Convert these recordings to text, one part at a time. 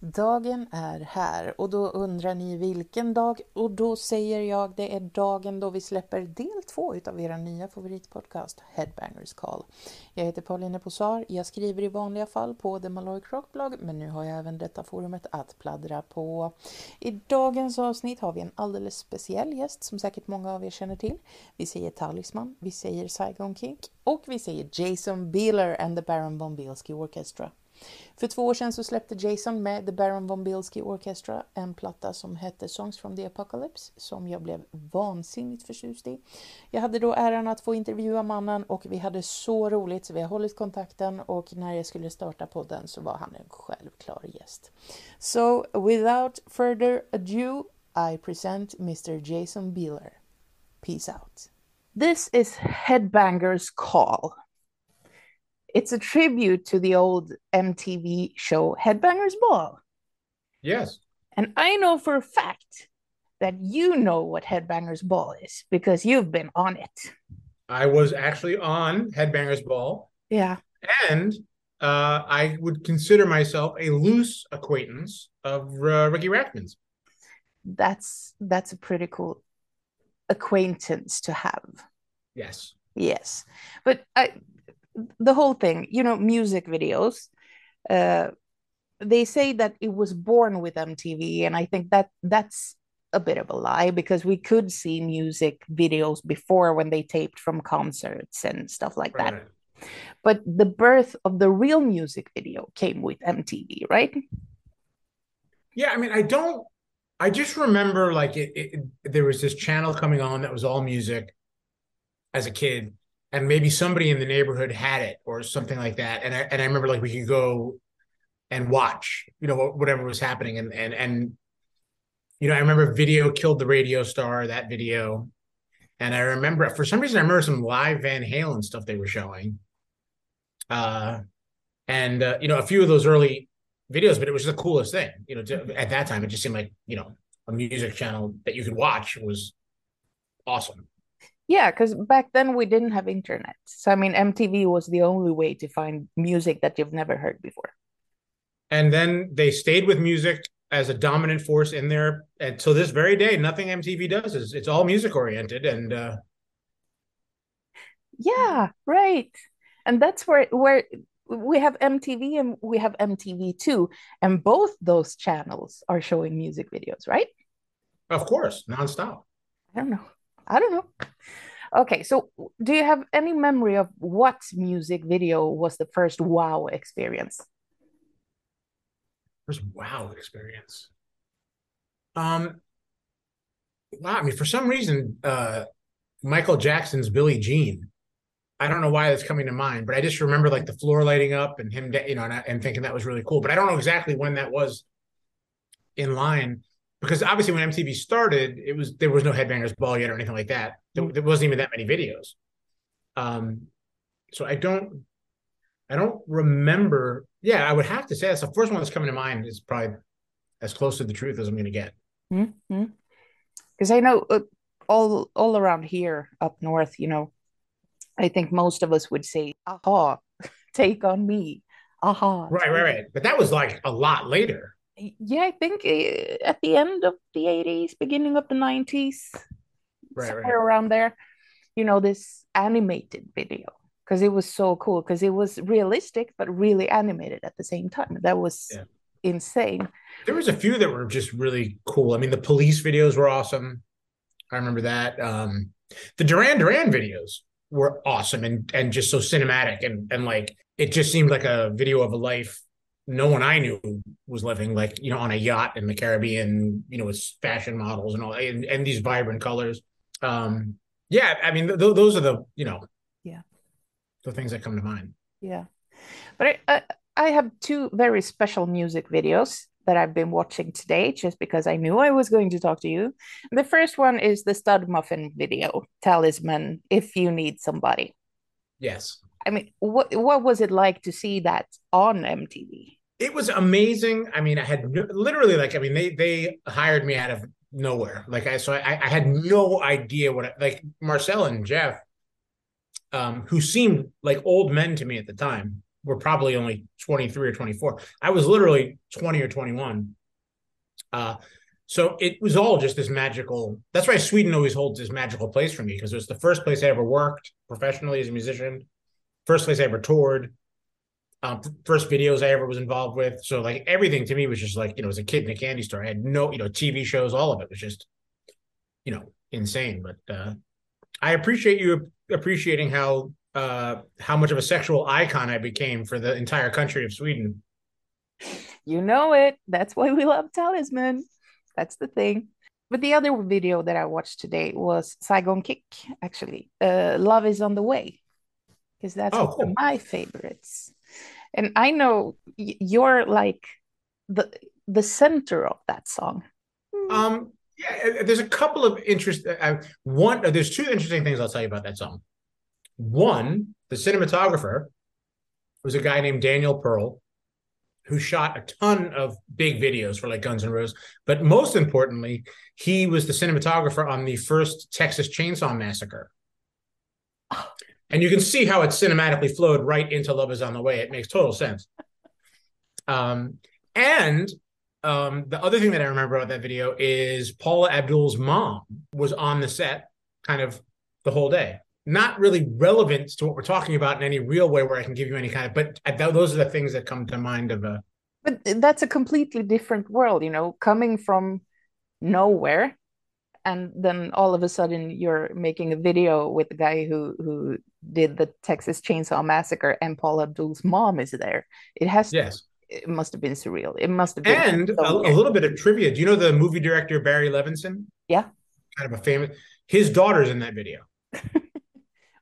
Dagen är här och då undrar ni vilken dag? Och då säger jag det är dagen då vi släpper del två utav era nya favoritpodcast Headbangers Call. Jag heter Pauline Posar, jag skriver i vanliga fall på The Malloy Crockblog men nu har jag även detta forumet att pladdra på. I dagens avsnitt har vi en alldeles speciell gäst som säkert många av er känner till. Vi säger Talisman, vi säger Saigon Kink och vi säger Jason Beeler and the Baron von Orchestra. För två år sedan så släppte Jason med The Baron von Bilski Orchestra en platta som hette Songs from the Apocalypse som jag blev vansinnigt förtjust i. Jag hade då äran att få intervjua mannen och vi hade så roligt så vi har hållit kontakten och när jag skulle starta podden så var han en självklar gäst. So without further ado I present Mr Jason Beeler. Peace out. This is Headbangers Call. It's a tribute to the old MTV show Headbangers Ball. Yes. And I know for a fact that you know what Headbangers Ball is because you've been on it. I was actually on Headbangers Ball. Yeah. And uh, I would consider myself a loose acquaintance of uh, Riki Rachtman's. That's that's a pretty cool acquaintance to have. Yes. Yes. But I the whole thing, you know, music videos. Uh, they say that it was born with MTV, and I think that that's a bit of a lie because we could see music videos before when they taped from concerts and stuff like that. But the birth of the real music video came with MTV, right? Yeah, I mean, I don't. I just remember like it, it. There was this channel coming on that was all music as a kid, and maybe somebody in the neighborhood had it or something like that. And I and I remember like we could go and watch, you know, whatever was happening. And and and you know, I remember video killed the radio star, that video. And I remember for some reason I remember some live Van Halen stuff they were showing. Uh and uh, you know, a few of those early videos, but it was the coolest thing. You know, to, at that time it just seemed like, you know, a music channel that you could watch was awesome. Yeah, because back then we didn't have internet. So I mean, MTV was the only way to find music that you've never heard before. And then they stayed with music as a dominant force in there. And so this very day, nothing MTV does is it's all music oriented. And uh Yeah, right. And that's where where we have MTV and we have MTV2, and both those channels are showing music videos, right? of course, nonstop. I don't know. I don't know. Okay, so do you have any memory of what music video was the first wow experience? First wow experience. Um wow, I mean, for some reason, uh Michael Jackson's Billie Jean. I don't know why that's coming to mind, but I just remember like the floor lighting up and him, you know, and, and thinking that was really cool. But I don't know exactly when that was in line because obviously when MTV started, it was there was no Headbangers Ball yet or anything like that. There, there wasn't even that many videos. Um, so I don't, I don't remember. Yeah, I would have to say that's the first one that's coming to mind. Is probably as close to the truth as I'm going to get. Because I know uh, all all around here up north, you know, I think most of us would say, "Aha, take on me." Aha. Right, right, right. But that was like a lot later. Yeah, I think uh, at the end of the 80s, beginning of the 90s, Right, somewhere right. around there, you know, this animated video because it was so cool because it was realistic but really animated at the same time. That was Yeah. insane. There was a few that were just really cool. I mean, the police videos were awesome. I remember that. Um, the Duran Duran videos were awesome and and just so cinematic and and like it just seemed like a video of a life no one I knew was living like you know on a yacht in the Caribbean, you know, with fashion models and all and, and these vibrant colors. Um, yeah, I mean, th- those are the you know, Yeah. the things that come to mind. Yeah. But I, I, I have two very special music videos that I've been watching today just because I knew I was going to talk to you. The first one is the Stud Muffin video, Talisman, If You Need Somebody. Yes. I mean, what what was it like to see that on MTV? It was amazing. I mean, I had literally like, I mean, they they hired me out of nowhere. Like I, so I, I had no idea what I, like Marcel and Jeff um, who seemed like old men to me at the time, were probably only 23 or 24. I was literally 20 or 21. Uh, so it was all just this magical. That's why Sweden always holds this magical place for me because it was the first place I ever worked professionally as a musician, first place I ever toured, um, first videos I ever was involved with. So like everything to me was just like you know, as a kid in a candy store, I had no you know TV shows, all of it was just you know insane. But uh, I appreciate you appreciating how uh, how much of a sexual icon I became for the entire country of Sweden. You know it. That's why we love Talisman. That's the thing. But the other video that I watched today was Saigon Kick, actually. Uh, Love is on the way, because that's oh, cool. my favorites. And I know you're like the the center of that song. Hmm. Um, yeah, uh, uh, there's a couple of interest. Uh, uh one, there's two interesting things I'll tell you about that song. One, the cinematographer was a guy named Daniel Pearl, who shot a ton of big videos for like Guns N' Roses. But most importantly, he was the cinematographer on the first Texas Chainsaw Massacre. And you can see how it cinematically flowed right into Love Is on the Way. It makes total sense. Um, and um, the other thing that I remember about that video is Paula Abdul's mom was on the set kind of the whole day not really relevant to what we're talking about in any real way where I can give you any kind of, but those are the things that come to mind of a. But that's a completely different world, you know, coming from nowhere. And then all of a sudden you're making a video with the guy who, who did the Texas Chainsaw Massacre and Paul Abdul's mom is there. It has yes. it must have been surreal. It must have been and so a, a, little bit of trivia. Do you know the movie director Barry Levinson? Yeah, kind of a famous. His daughter's in that video.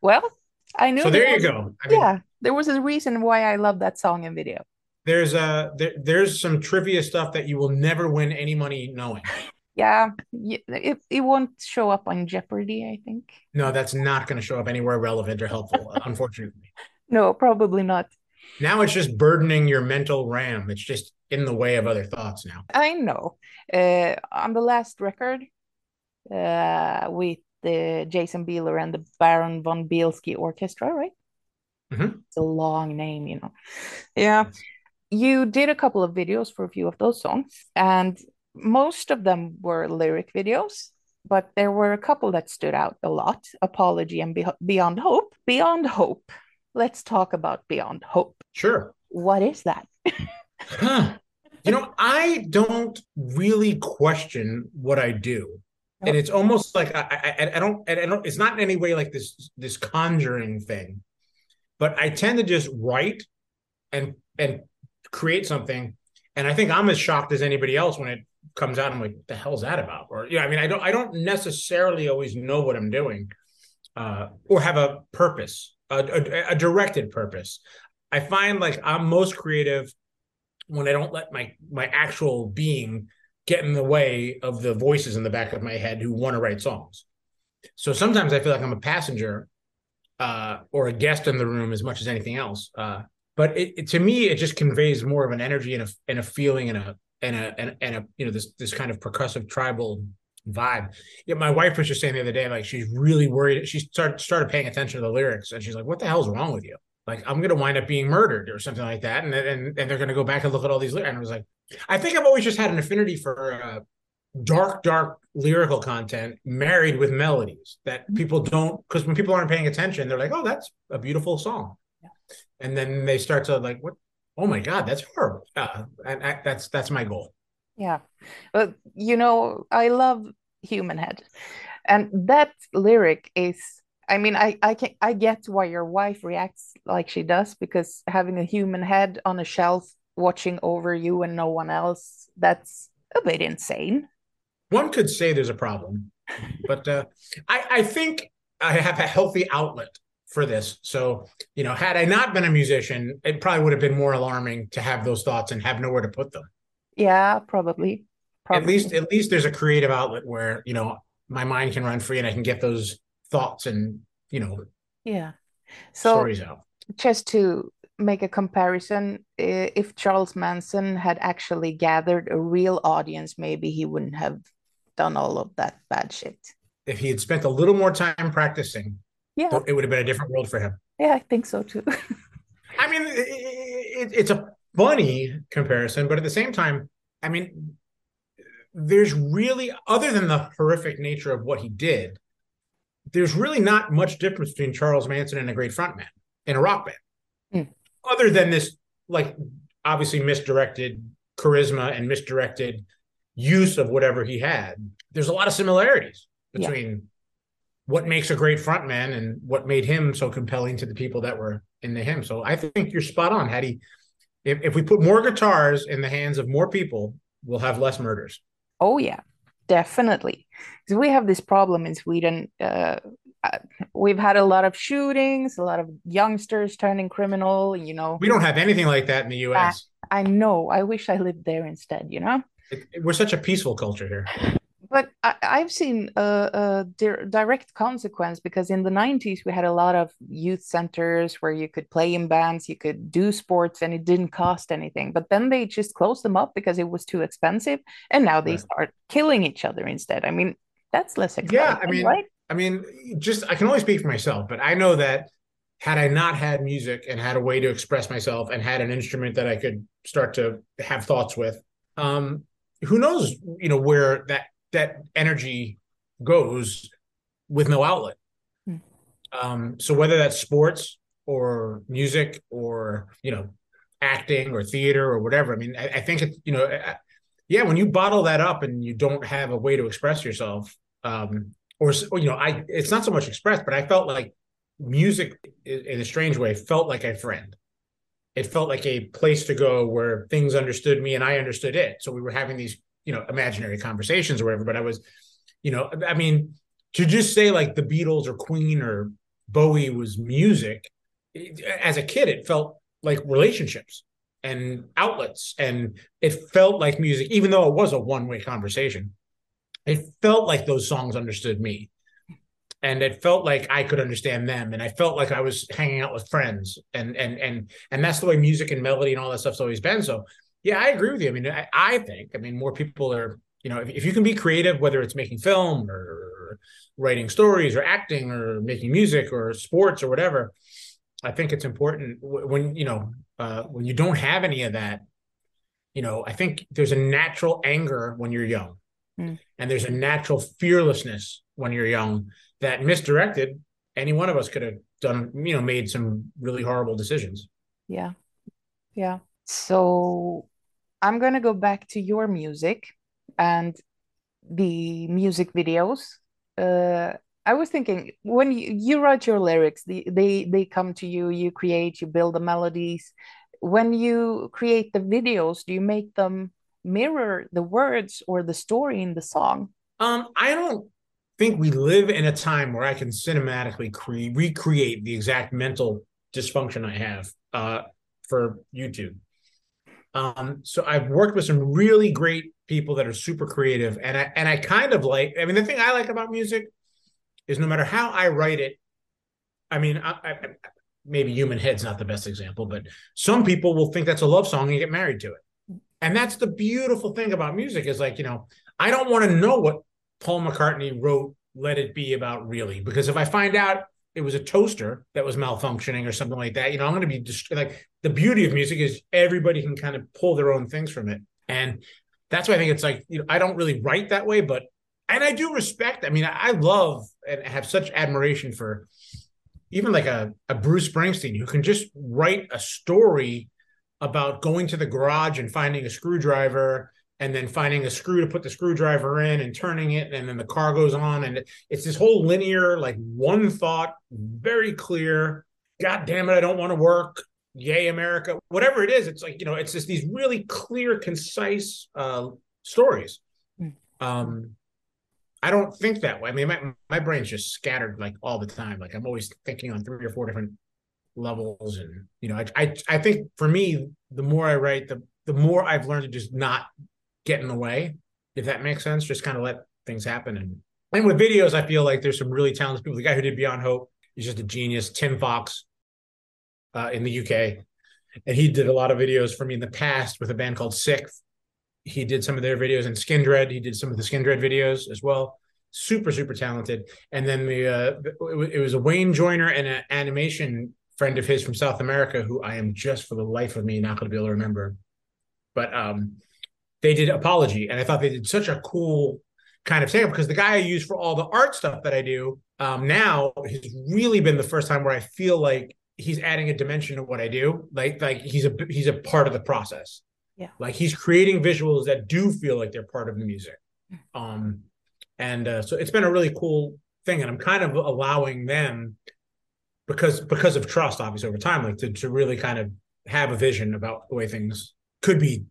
Well, I knew. So there you go. I mean, yeah, there was a reason why I love that song and video. There's a there, there's some trivia stuff that you will never win any money knowing. Yeah, it, it won't show up on Jeopardy, I think. No, that's not going to show up anywhere relevant or helpful, unfortunately. No, probably not. Now it's just burdening your mental RAM. It's just in the way of other thoughts now. I know. Uh, on the last record, uh, with the Jason Bieler and the Baron von Bielski Orchestra, right? Mm-hmm. It's a long name, you know. Yeah. You did a couple of videos for a few of those songs, and most of them were lyric videos, but there were a couple that stood out a lot Apology and Be- Beyond Hope. Beyond Hope. Let's talk about Beyond Hope. Sure. What is that? huh. You know, I don't really question what I do and it's almost like I, I, I don't I don't it's not in any way like this this conjuring thing, but I tend to just write and and create something, and I think I'm as shocked as anybody else when it comes out. I'm like, the hell's that about? Or yeah, I mean, I don't I don't necessarily always know what I'm doing, uh, or have a purpose, a, a, a directed purpose. I find like I'm most creative when I don't let my my actual being get in the way of the voices in the back of my head who want to write songs. So sometimes I feel like I'm a passenger uh, or a guest in the room as much as anything else. Uh, but it, it, to me, it just conveys more of an energy and a and a feeling and a and a and, and a you know this this kind of percussive tribal vibe. Yeah, my wife was just saying the other day, like she's really worried. She started started paying attention to the lyrics, and she's like, "What the hell's wrong with you?" Like I'm gonna wind up being murdered or something like that, and and and they're gonna go back and look at all these lyrics. And I was like, I think I've always just had an affinity for uh, dark, dark lyrical content married with melodies that mm-hmm. people don't, because when people aren't paying attention, they're like, oh, that's a beautiful song. Yeah. And then they start to like, what? Oh my God, that's horrible. Uh, and I, that's that's my goal. Yeah. But, you know, I love Human Head. And that lyric is I mean, I I can I get why your wife reacts like she does because having a human head on a shelf watching over you and no one else, that's a bit insane. One could say there's a problem, but uh, I, I think I have a healthy outlet for this. So, you know, had I not been a musician, it probably would have been more alarming to have those thoughts and have nowhere to put them. Yeah, probably. probably. At least, at least there's a creative outlet where you know my mind can run free and I can get those thoughts and you know, yeah, so stories out. Just to make a comparison, if Charles Manson had actually gathered a real audience, maybe he wouldn't have done all of that bad shit. If he had spent a little more time practicing, Yeah. It would have been a different world for him. Yeah, I think so too. I mean, it, it, it's a funny comparison, but at the same time, I mean, there's really, other than the horrific nature of what he did, there's really not much difference between Charles Manson and a great frontman in a rock band, mm. other than this, like, obviously misdirected charisma and misdirected use of whatever he had. There's a lot of similarities between. What makes a great frontman and what made him so compelling to the people that were into him. So I think you're spot on. Had he, if, if we put more guitars in the hands of more people, we'll have less murders. Oh yeah, definitely. Because we have this problem in Sweden. Uh, uh, we've had a lot of shootings, a lot of youngsters turning criminal. You know, we don't have anything like that in the U.S. I, I know. I wish I lived there instead. You know, it, we're such a peaceful culture here but I, have seen a, a di- direct consequence because in the 90s we had a lot of youth centers where you could play in bands you could do sports and it didn't cost anything but then they just closed them up because it was too expensive and now they right. start killing each other instead i mean that's less expensive yeah i mean right? i mean just i can only speak for myself but i know that had i not had music and had a way to express myself and had an instrument that i could start to have thoughts with um who knows you know where that that energy goes with no outlet. Mm. Um, so whether that's sports or music or you know acting or theater or whatever, I mean, I, I think it's you know, yeah, when you bottle that up and you don't have a way to express yourself, um, or, or you know, I it's not so much expressed, but I felt like music in a strange way felt like a friend it felt like a place to go where things understood me and I understood it. So we were having these you know imaginary conversations or whatever but i was you know i mean to just say like the beatles or queen or bowie was music as a kid it felt like relationships and outlets and it felt like music even though it was a one-way conversation it felt like those songs understood me and it felt like I could understand them, and I felt like I was hanging out with friends, and and and and that's the way music and melody and all that stuff's always been. So yeah, I agree with you. I mean, I, I think, I mean, more people are, you know, if, if, you can be creative, whether it's making film or writing stories or acting or making music or sports or whatever, I think it's important when, you know, uh, when you don't have any of that, you know, I think there's a natural anger when you're young mm. and there's a natural fearlessness when you're young that misdirected, any one of us could have done, you know, made some really horrible decisions. Yeah. Yeah. So I'm going to go back to your music and the music videos. Uh, I was thinking when you, you write your lyrics, the, they they come to you, you create, you build the melodies. When you create the videos, do you make them mirror the words or the story in the song? Um, I don't think we live in a time where I can cinematically cre- recreate the exact mental dysfunction I have uh, for YouTube. Um, so I've worked with some really great people that are super creative, and I and I kind of like. I mean, the thing I like about music is no matter how I write it. I mean, I, I, maybe Human Head's not the best example, but some people will think that's a love song and get married to it. And that's the beautiful thing about music is like you know I don't want to know what Paul McCartney wrote "Let It Be" about really because if I find out it was a toaster that was malfunctioning or something like that, you know, I'm going to be dist- like the beauty of music is everybody can kind of pull their own things from it. And that's why I think it's like, you know, I don't really write that way, but, and I do respect, I mean, I love and have such admiration for even like a, a Bruce Springsteen who can just write a story about going to the garage and finding a screwdriver and then finding a screw to put the screwdriver in and turning it and then the car goes on and it's this whole linear like one thought very clear god damn it i don't want to work yay america whatever it is it's like you know it's just these really clear concise uh stories. Hmm. um i don't think that way. I mean my, my brain's just scattered like all the time. Like i'm always thinking on three or four different levels and you know I, I i think for me the more i write the the more i've learned to just not get in the way, if that makes sense. Just kind of let things happen. And and with videos, I feel like there's some really talented people. The guy who did Beyond Hope is just a genius. Tim Fox uh, in the UK, and he did a lot of videos for me in the past with a band called Sikth. He did some of their videos in Skindred. He did some of the Skindred videos as well. super super talented. And then the uh, it was a Wayne Joyner and an animation friend of his from South America who I am just for the life of me not going to be able to remember. But um, they did Apology, and I thought they did such a cool kind of thing because the guy I use for all the art stuff that I do um, now has really been the first time where I feel like he's adding a dimension to what I do. Like like he's a he's a part of the process. Yeah. Like he's creating visuals that do feel like they're part of the music. Um, and uh, so it's been a really cool thing, and I'm kind of allowing them because because of trust, obviously over time, like to to really kind of have a vision about the way things could be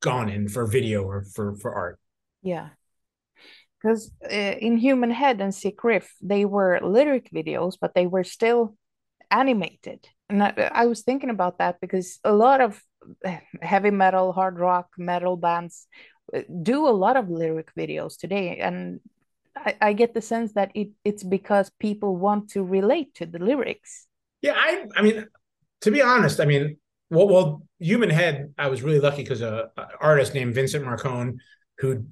gone in for video or for for art. Yeah, because uh, in Human Head and Sick Riff, they were lyric videos, but they were still animated. And I, I was thinking about that because a lot of heavy metal, hard rock, metal bands uh, do a lot of lyric videos today, and I, I get the sense that it, it's because people want to relate to the lyrics. Yeah, I I mean, to be honest, I mean, well, well, Human Head, I was really lucky because a, a, artist named Vincent Marcone, who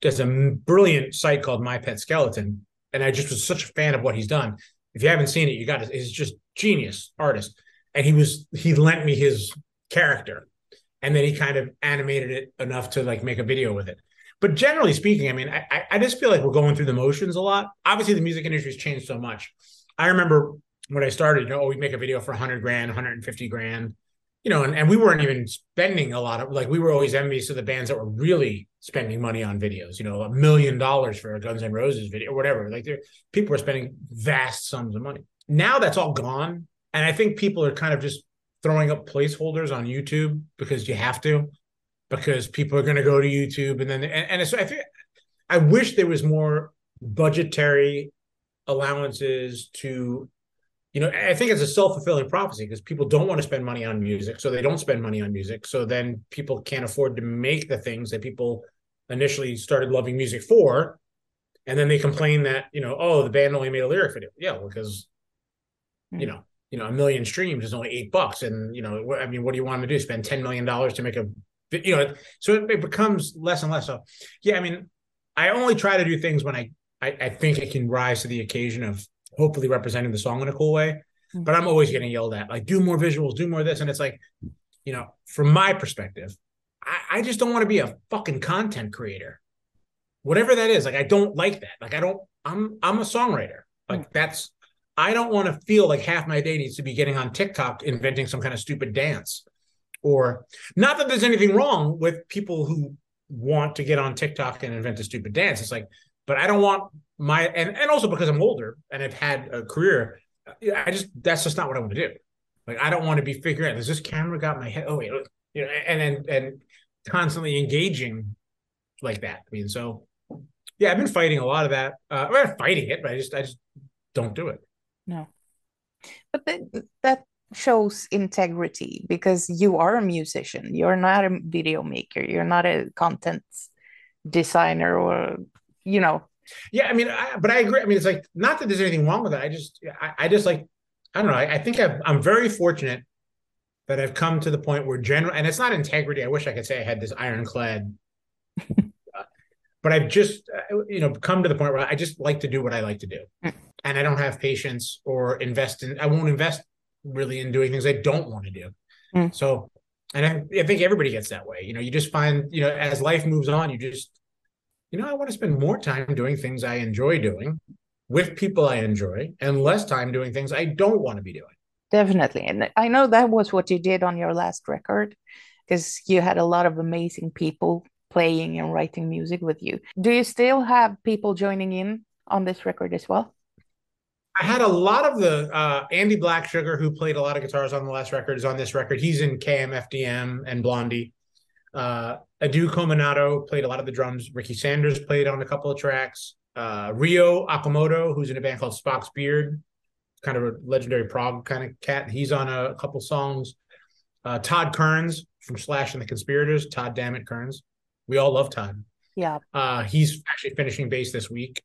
does a brilliant site called My Pet Skeleton, and I just was such a fan of what he's done. If you haven't seen it, you got it. He's just genius artist, and he was he lent me his character, and then he kind of animated it enough to like make a video with it. But generally speaking, I mean, I, I just feel like we're going through the motions a lot. Obviously, the music industry has changed so much. I remember when I started, you know, oh, we make a video for 100 grand, 150 grand, you know, and, and we weren't even spending a lot of like we were always envious of the bands that were really spending money on videos, you know, a million dollars for a Guns N' Roses video or whatever. Like people were spending vast sums of money. Now that's all gone. And I think people are kind of just throwing up placeholders on YouTube because you have to because people are going to go to YouTube and then and, and so I think I wish there was more budgetary allowances to you know I think it's a self-fulfilling prophecy because people don't want to spend money on music so they don't spend money on music so then people can't afford to make the things that people initially started loving music for and then they complain that you know oh the band only made a lyric video yeah because mm. you know you know a million streams is only eight bucks and you know i mean what do you want them to do spend 10 million dollars to make a you know, so it, it, becomes less and less. So, yeah, I mean, I only try to do things when I, I, I think it can rise to the occasion of hopefully representing the song in a cool way. Mm-hmm. But I'm always getting yelled at, like, do more visuals, do more of this, and it's like, you know, from my perspective, I, I just don't want to be a fucking content creator, whatever that is. Like, I don't like that. Like, I don't. I'm I'm a songwriter. Like, mm-hmm. that's. I don't want to feel like half my day needs to be getting on TikTok inventing some kind of stupid dance or not that there's anything wrong with people who want to get on TikTok and invent a stupid dance. It's like, but I don't want my and and also because I'm older and I've had a career, I just that's just not what I want to do. Like I don't want to be figuring out does this camera got my head? Oh wait, you know, and and and constantly engaging like that. I mean, so yeah, I've been fighting a lot of that. Uh, I'm not fighting it, but I just I just don't do it. No, but that shows integrity because you are a musician you're not a video maker you're not a content designer or you know yeah i mean I, but i agree i mean it's like not that there's anything wrong with it i just i, I just like i don't know i, I think i am very fortunate that i've come to the point where general and it's not integrity i wish i could say i had this ironclad but i've just uh, you know come to the point where i just like to do what i like to do mm. and i don't have patience or invest in i won't invest really in doing things I don't want to do. Mm. So, and I, I, think everybody gets that way. You know, you just find, you know, as life moves on, you just, you know, I want to spend more time doing things I enjoy doing with people I enjoy and less time doing things I don't want to be doing. Definitely. And I know that was what you did on your last record because you had a lot of amazing people playing and writing music with you. Do you still have people joining in on this record as well? I had a lot of the uh, Andee Blacksugar, who played a lot of guitars on the last record, is on this record. He's in KMFDM and Blondie. Uh, Edu Cominato played a lot of the drums. Ricky Sanders played on a couple of tracks. Uh, Ryo Okumoto, who's in a band called Spock's Beard, kind of a legendary prog kind of cat. He's on a, a couple songs. Uh, Todd Kerns from Slash and the Conspirators. Todd Dammit Kerns. We all love Todd. Yeah. Uh, he's actually finishing bass this week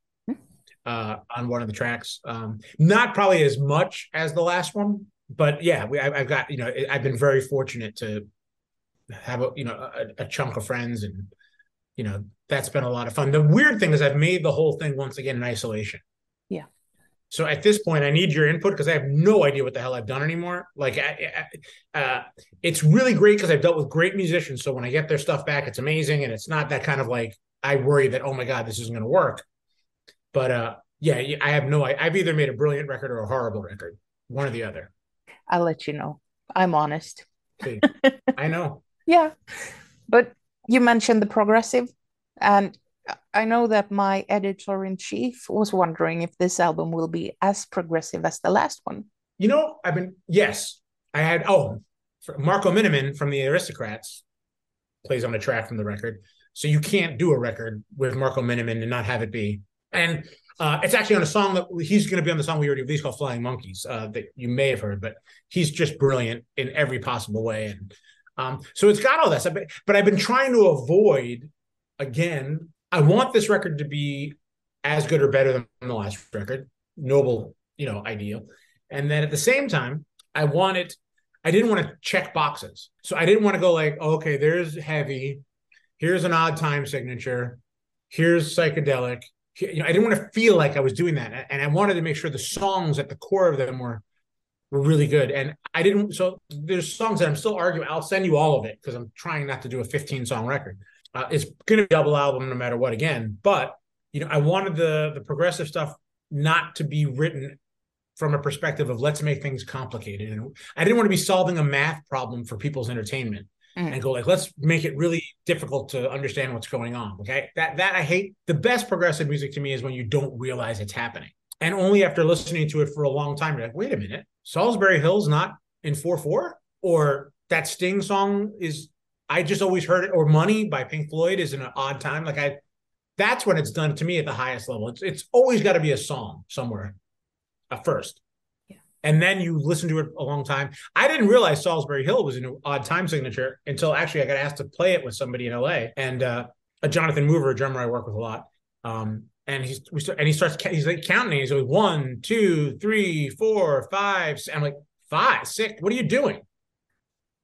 uh, on one of the tracks. Um, not probably as much as the last one, but yeah, we, I, have got you know I've been very fortunate to have a you know a, a, chunk of friends and you know, that's been a lot of fun. The weird thing is I've made the whole thing once again in isolation. Yeah. So at this point, I need your input because I have no idea what the hell I've done anymore. Like, I, I, uh, it's really great because I've dealt with great musicians. So when I get their stuff back, it's amazing, and it's not that kind of like I worry that oh my god, this isn't going to work. But uh, yeah, I have no. I've either made a brilliant record or a horrible record, one or the other. I'll let you know. I'm honest. See, I know. Yeah, but you mentioned the progressive, and I know that my editor in chief was wondering if this album will be as progressive as the last one. You know, I've been yes, I had oh Marco Minnemann from the Aristocrats plays on a track from the record, so you can't do a record with Marco Minnemann and not have it be. And uh, it's actually on a song that he's going to be on the song we already released called "Flying Monkeys" uh, that you may have heard, but he's just brilliant in every possible way, and um, so it's got all stuff. But, I've been trying to avoid again I want this record to be as good or better than the last record. Noble, you know, ideal. And then at the same time, I want it, I didn't want to check boxes. So I didn't want to go like, okay, there's heavy, here's an odd time signature, here's psychedelic. You know, I didn't want to feel like I was doing that. And I wanted to make sure the songs at the core of them were were really good. And I didn't so there's songs that I'm still arguing. I'll send you all of it because I'm trying not to do a 15 song record. Uh, it's going to be a double album no matter what again. But you know, I wanted the the progressive stuff not to be written from a perspective of let's make things complicated. And I didn't want to be solving a math problem for people's entertainment mm. and go like, let's make it really difficult to understand what's going on. Okay. That that I hate. The best progressive music to me is when you don't realize it's happening. And only after listening to it for a long time, you're like, wait a minute, Solsbury Hill's not in 4-4? Or that Sting song is I just always heard it, or Money by Pink Floyd is in an odd time. Like I, that's when it's done to me at the highest level. It's it's always got to be a song somewhere, at first, yeah. and then you listen to it a long time. I didn't realize Solsbury Hill was an odd time signature until actually I got asked to play it with somebody in LA, and uh, a Jonathan Mover, a drummer I work with a lot. Um, and he's and he starts he's like counting. He's like one, two, three, four, five. I'm like five, six. What are you doing?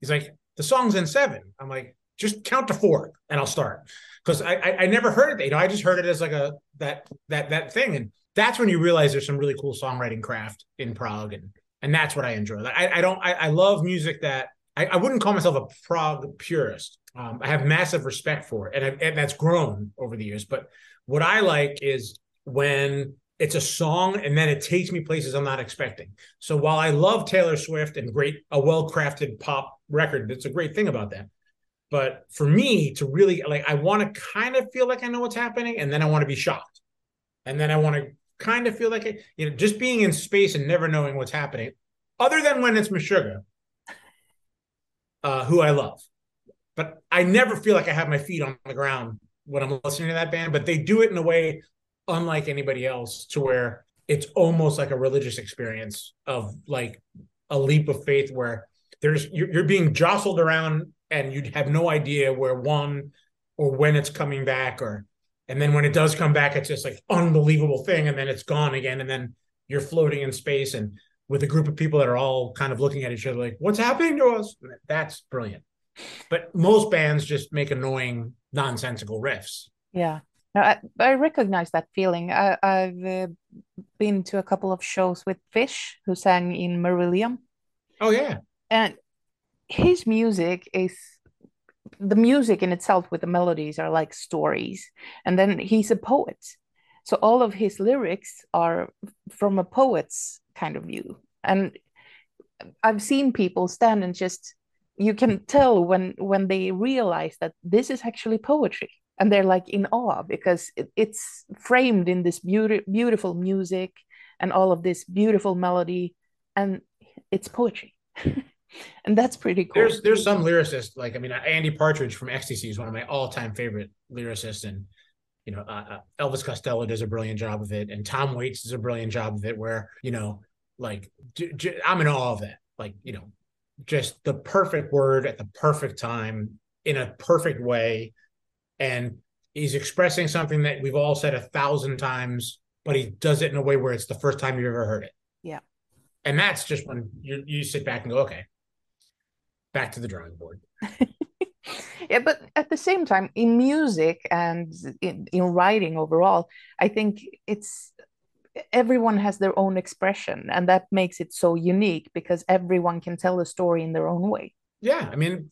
He's like the song's in seven. I'm like, just count to four and I'll start. Because I, I, I never heard it. You know, I just heard it as like a that that that thing. And that's when you realize there's some really cool songwriting craft in prog, And and that's what I enjoy. I, I don't I, I love music that I, I wouldn't call myself a prog purist. Um, I have massive respect for it, and, I, and that's grown over the years. But what I like is when it's a song and then it takes me places I'm not expecting. So while I love Taylor Swift and great a well-crafted pop record. That's a great thing about that. But for me to really like, I want to kind of feel like I know what's happening, and then I want to be shocked, and then I want to kind of feel like it. You know, just being in space and never knowing what's happening, other than when it's Meshuggah, uh, who I love. But I never feel like I have my feet on the ground when I'm listening to that band. But they do it in a way unlike anybody else, to where it's almost like a religious experience of like a leap of faith where there's you're, being jostled around and you have no idea where one or when it's coming back or and then when it does come back it's just like unbelievable thing and then it's gone again and then you're floating in space and with a group of people that are all kind of looking at each other like what's happening to us that's brilliant but most bands just make annoying nonsensical riffs. Yeah. No, I, I recognize that feeling. I, have uh, been to a couple of shows with Fish, who sang in Marillion. Oh yeah, and his music is the music in itself with the melodies are like stories. And then he's a poet. So all of his lyrics are from a poet's kind of view. And i've seen people stand and just you can tell when when they realize that this is actually poetry and they're like in awe because it, it's framed in this beauty, beautiful music and all of this beautiful melody and it's poetry and that's pretty cool. There's there's some lyricists like I mean Andy Partridge from XTC is one of my all time favorite lyricists, and you know uh, uh, Elvis Costello does a brilliant job of it, and Tom Waits does a brilliant job of it. Where you know like I'm in awe of that. Like you know, just the perfect word at the perfect time in a perfect way, and he's expressing something that we've all said a thousand times, but he does it in a way where it's the first time you've ever heard it. Yeah. And that's just when you you sit back and go, okay, back to the drawing board. yeah but at the same time in music and in, in writing overall i think it's everyone has their own expression and that makes it so unique because everyone can tell a story in their own way. Yeah i mean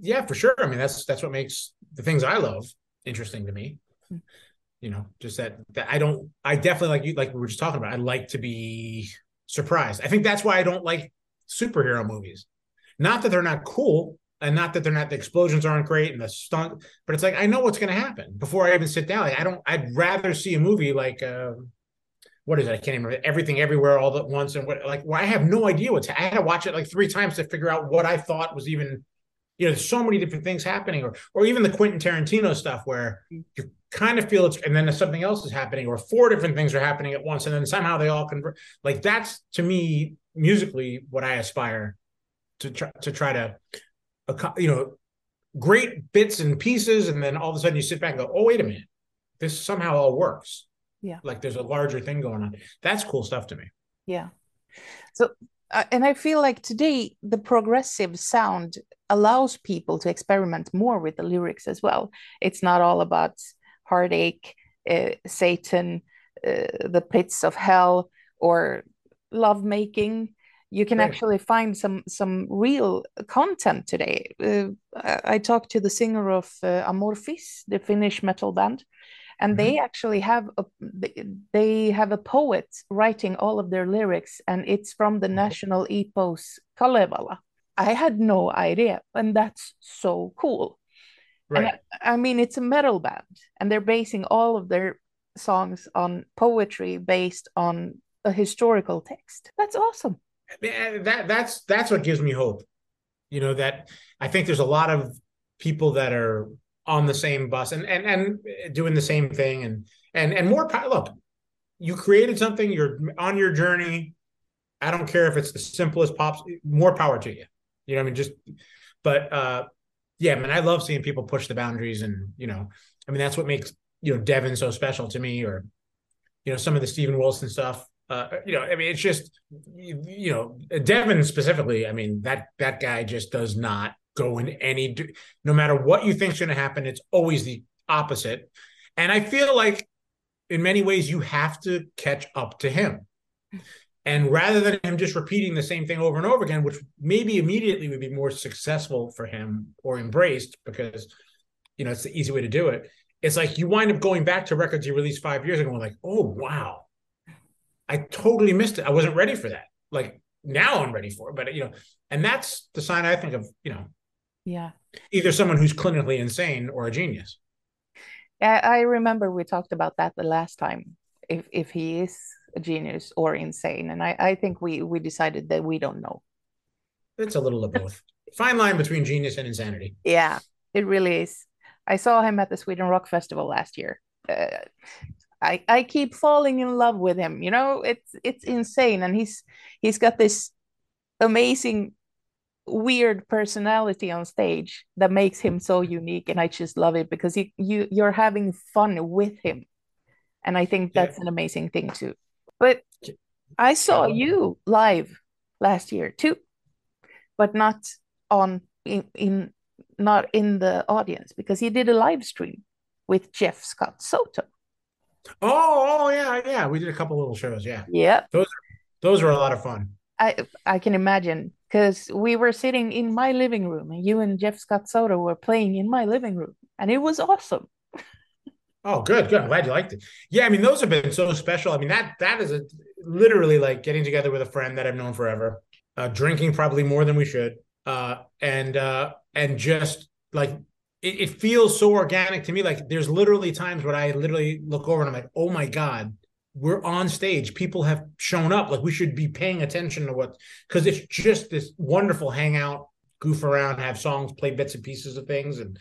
yeah for sure. I mean that's that's what makes the things i love interesting to me. Hmm. you know just that that i don't i definitely like you like we were just talking about i like to be surprised. I think that's why i don't like superhero movies. Not that they're not cool and not that they're not the explosions aren't great and the stunt but it's like i know what's going to happen. Before i even sit down like i don't i'd rather see a movie like uh, what is it? I can't even remember everything everywhere all at once. And what like well, I have no idea what's I had to watch it like three times to figure out what I thought was even, you know, there's so many different things happening, or or even the Quentin Tarantino stuff where mm-hmm. you kind of feel it's and then something else is happening, or four different things are happening at once, and then somehow they all convert. Like that's to me musically what I aspire to try to try to, you know, great bits and pieces, and then all of a sudden you sit back and go, oh wait a minute, this somehow all works yeah. Like there's a larger thing going on. That's cool stuff to me. Yeah. So uh, and i feel like today the progressive sound allows people to experiment more with the lyrics as well. It's not all about heartache uh, satan uh, the pits of hell or love making you can right. actually find some some real content today. Uh, I, I talked to the singer of uh, amorphis the finnish metal band and mm-hmm. they actually have a they have a poet writing all of their lyrics and it's from the national epos. Kalevala. I had no idea and that's so cool. Right. I, I mean it's a metal band and they're basing all of their songs on poetry based on a historical text. That's awesome. That that's that's what gives me hope. You know that i think there's a lot of people that are on the same bus and and and doing the same thing. And and and more look you created something you're on your journey. I don't care if it's the simplest pops more power to you. You know i mean? Just but uh yeah man i love seeing people push the boundaries and you know i mean that's what makes you know devin so special to me or you know some of the steven wilson stuff. Uh, you know, I mean, it's just, you, you, know, Devin specifically. I mean, that that guy just does not go in any no matter what you think's going to happen it's always the opposite. And i feel like in many ways you have to catch up to him. And rather than him just repeating the same thing over and over again which maybe immediately would be more successful for him or embraced because you know it's the easy way to do it it's like you wind up going back to records you released five years ago and like oh wow. I totally missed it. I wasn't ready for that. Like now i'm ready for it but you know and that's the sign i think of you know yeah. Either someone who's clinically insane or a genius. Yeah i remember we talked about that the last time if if he is a genius or insane and i i think we we decided that we don't know. It's a little of both. Fine line between genius and insanity. Yeah it really is. I saw him at the sweden rock festival last year. Uh, I, I keep falling in love with him you know? It's it's insane and he's he's got this amazing weird personality on stage that makes him so unique and i just love it because you, you you're having fun with him. And i think that's yeah. an amazing thing too. But i saw you live last year too but not on in, in not in the audience because he did a live stream with jeff scott soto. Oh oh yeah yeah. We did a couple little shows yeah. Yeah those those were a lot of fun i i can imagine because we were sitting in my living room and you and Jeff Scott Soto were playing in my living room and it was awesome. oh, good, good. I'm glad you liked it. Yeah, I mean, those have been so special. I mean, that that is a, literally like getting together with a friend that I've known forever, uh, drinking probably more than we should, uh, and uh, and just like it, it feels so organic to me. Like there's literally times when I literally look over and I'm like, oh my god, we're on stage. People have shown up. Like we should be paying attention to what because it's just this wonderful hangout goof around have songs play bits and pieces of things and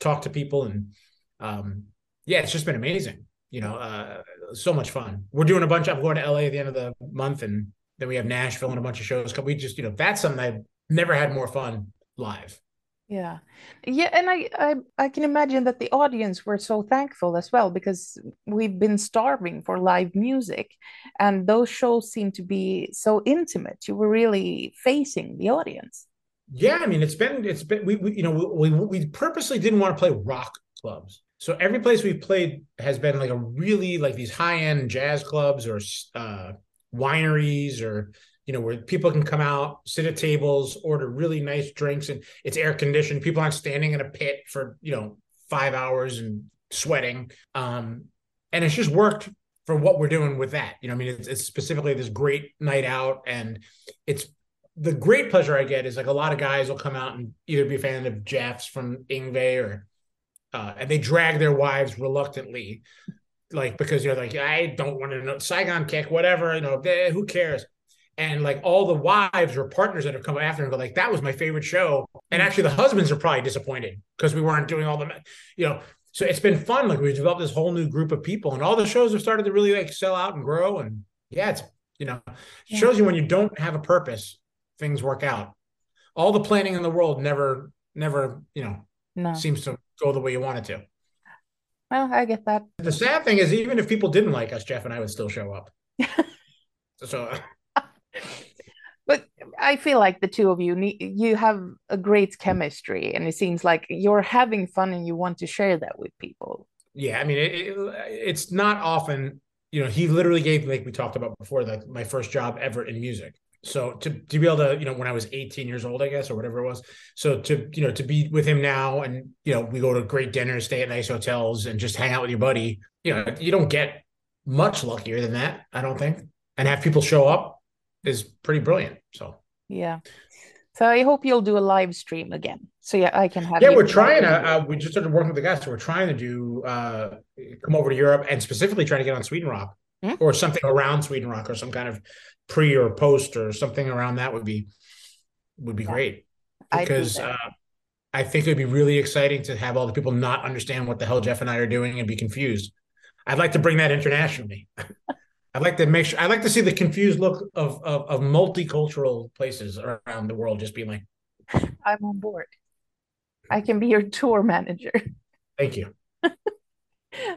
talk to people and um yeah it's just been amazing you know uh so much fun. We're doing a bunch i'm going to la at the end of the month and then we have nashville and a bunch of shows. We just you know that's something i've never had more fun live yeah. Yeah and I, I i can imagine that the audience were so thankful as well because we've been starving for live music and those shows seem to be so intimate. You were really facing the audience. Yeah, I mean, it's been it's been we, we you know we we purposely didn't want to play rock clubs. So every place we've played has been like a really like these high end jazz clubs or uh, wineries or you know where people can come out, sit at tables, order really nice drinks, and it's air conditioned. People aren't standing in a pit for you know five hours and sweating. Um, and it's just worked for what we're doing with that. You know, I mean, it's, it's specifically this great night out, and it's the great pleasure I get is like a lot of guys will come out and either be a fan of Jeff's from Yngwie or uh, and they drag their wives reluctantly, like because you're like I don't want to know Saigon kick whatever you know eh, who cares, and like all the wives or partners that have come after and go like that was my favorite show, and actually the husbands are probably disappointed because we weren't doing all the you know so it's been fun like we've developed this whole new group of people and all the shows have started to really like sell out and grow and yeah it's you know yeah. shows you when you don't have a purpose things work out. All the planning in the world never, never, you know, no. seems to go the way you want it to. Well, I get that. The sad thing is, even if people didn't like us, Jeff and I would still show up. so, but I feel like the two of you you have a great chemistry, and it seems like you're having fun and you want to share that with people. Yeah, I mean, it, it, it's not often. You know, he literally gave, like we talked about before, like my first job ever in music so to, to be able to you know when i was 18 years old i guess or whatever it was so to you know to be with him now and you know we go to great dinners stay at nice hotels and just hang out with your buddy you know you don't get much luckier than that i don't think and have people show up is pretty brilliant so yeah so i hope you'll do a live stream again so yeah i can have yeah we're trying to uh, we just started working with the guys so we're trying to do uh come over to europe and specifically trying to get on sweden rock mm-hmm. or something around sweden rock or some kind of pre or post or something around that would be would be yeah. great because uh, I think it'd be really exciting to have all the people not understand what the hell Jeff and I are doing and be confused. I'd like to bring that internationally. I'd like to make sure. I'd like to see the confused look of, of of multicultural places around the world just being like, "I'm on board. I can be your tour manager." Thank you.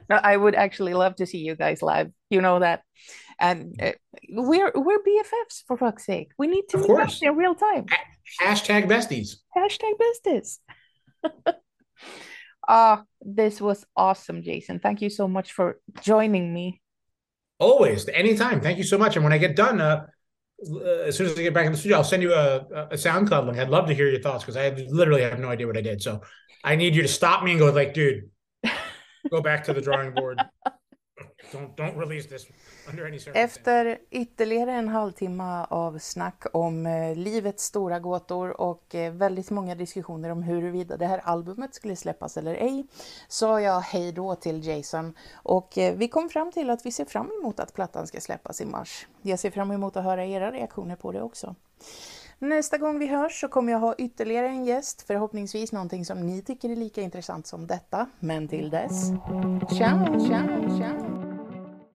no, I would actually love to see you guys live. You know that and uh, we're we're BFFs for fuck's sake. We need to of meet up in real time. Hashtag besties. Hashtag besties. Ah, uh, this was awesome, Jason. Thank you so much for joining me. Always, anytime. Thank you so much. And when I get done, uh, uh as soon as I get back in the studio, I'll send you a, a SoundCloud link. I'd love to hear your thoughts because I literally have no idea what I did. So I need you to stop me and go like, dude, go back to the drawing board. don't don't release this. Efter ytterligare en halvtimme av snack om eh, livets stora gåtor och eh, väldigt många diskussioner om huruvida det här albumet skulle släppas eller ej, sa jag hej då till Jason och eh, vi kom fram till att vi ser fram emot att plattan ska släppas i mars. Jag ser fram emot att höra era reaktioner på det också. Nästa gång vi hörs så kommer jag ha ytterligare en gäst, förhoppningsvis någonting som ni tycker är lika intressant som detta. Men till dess, ciao, ciao, ciao!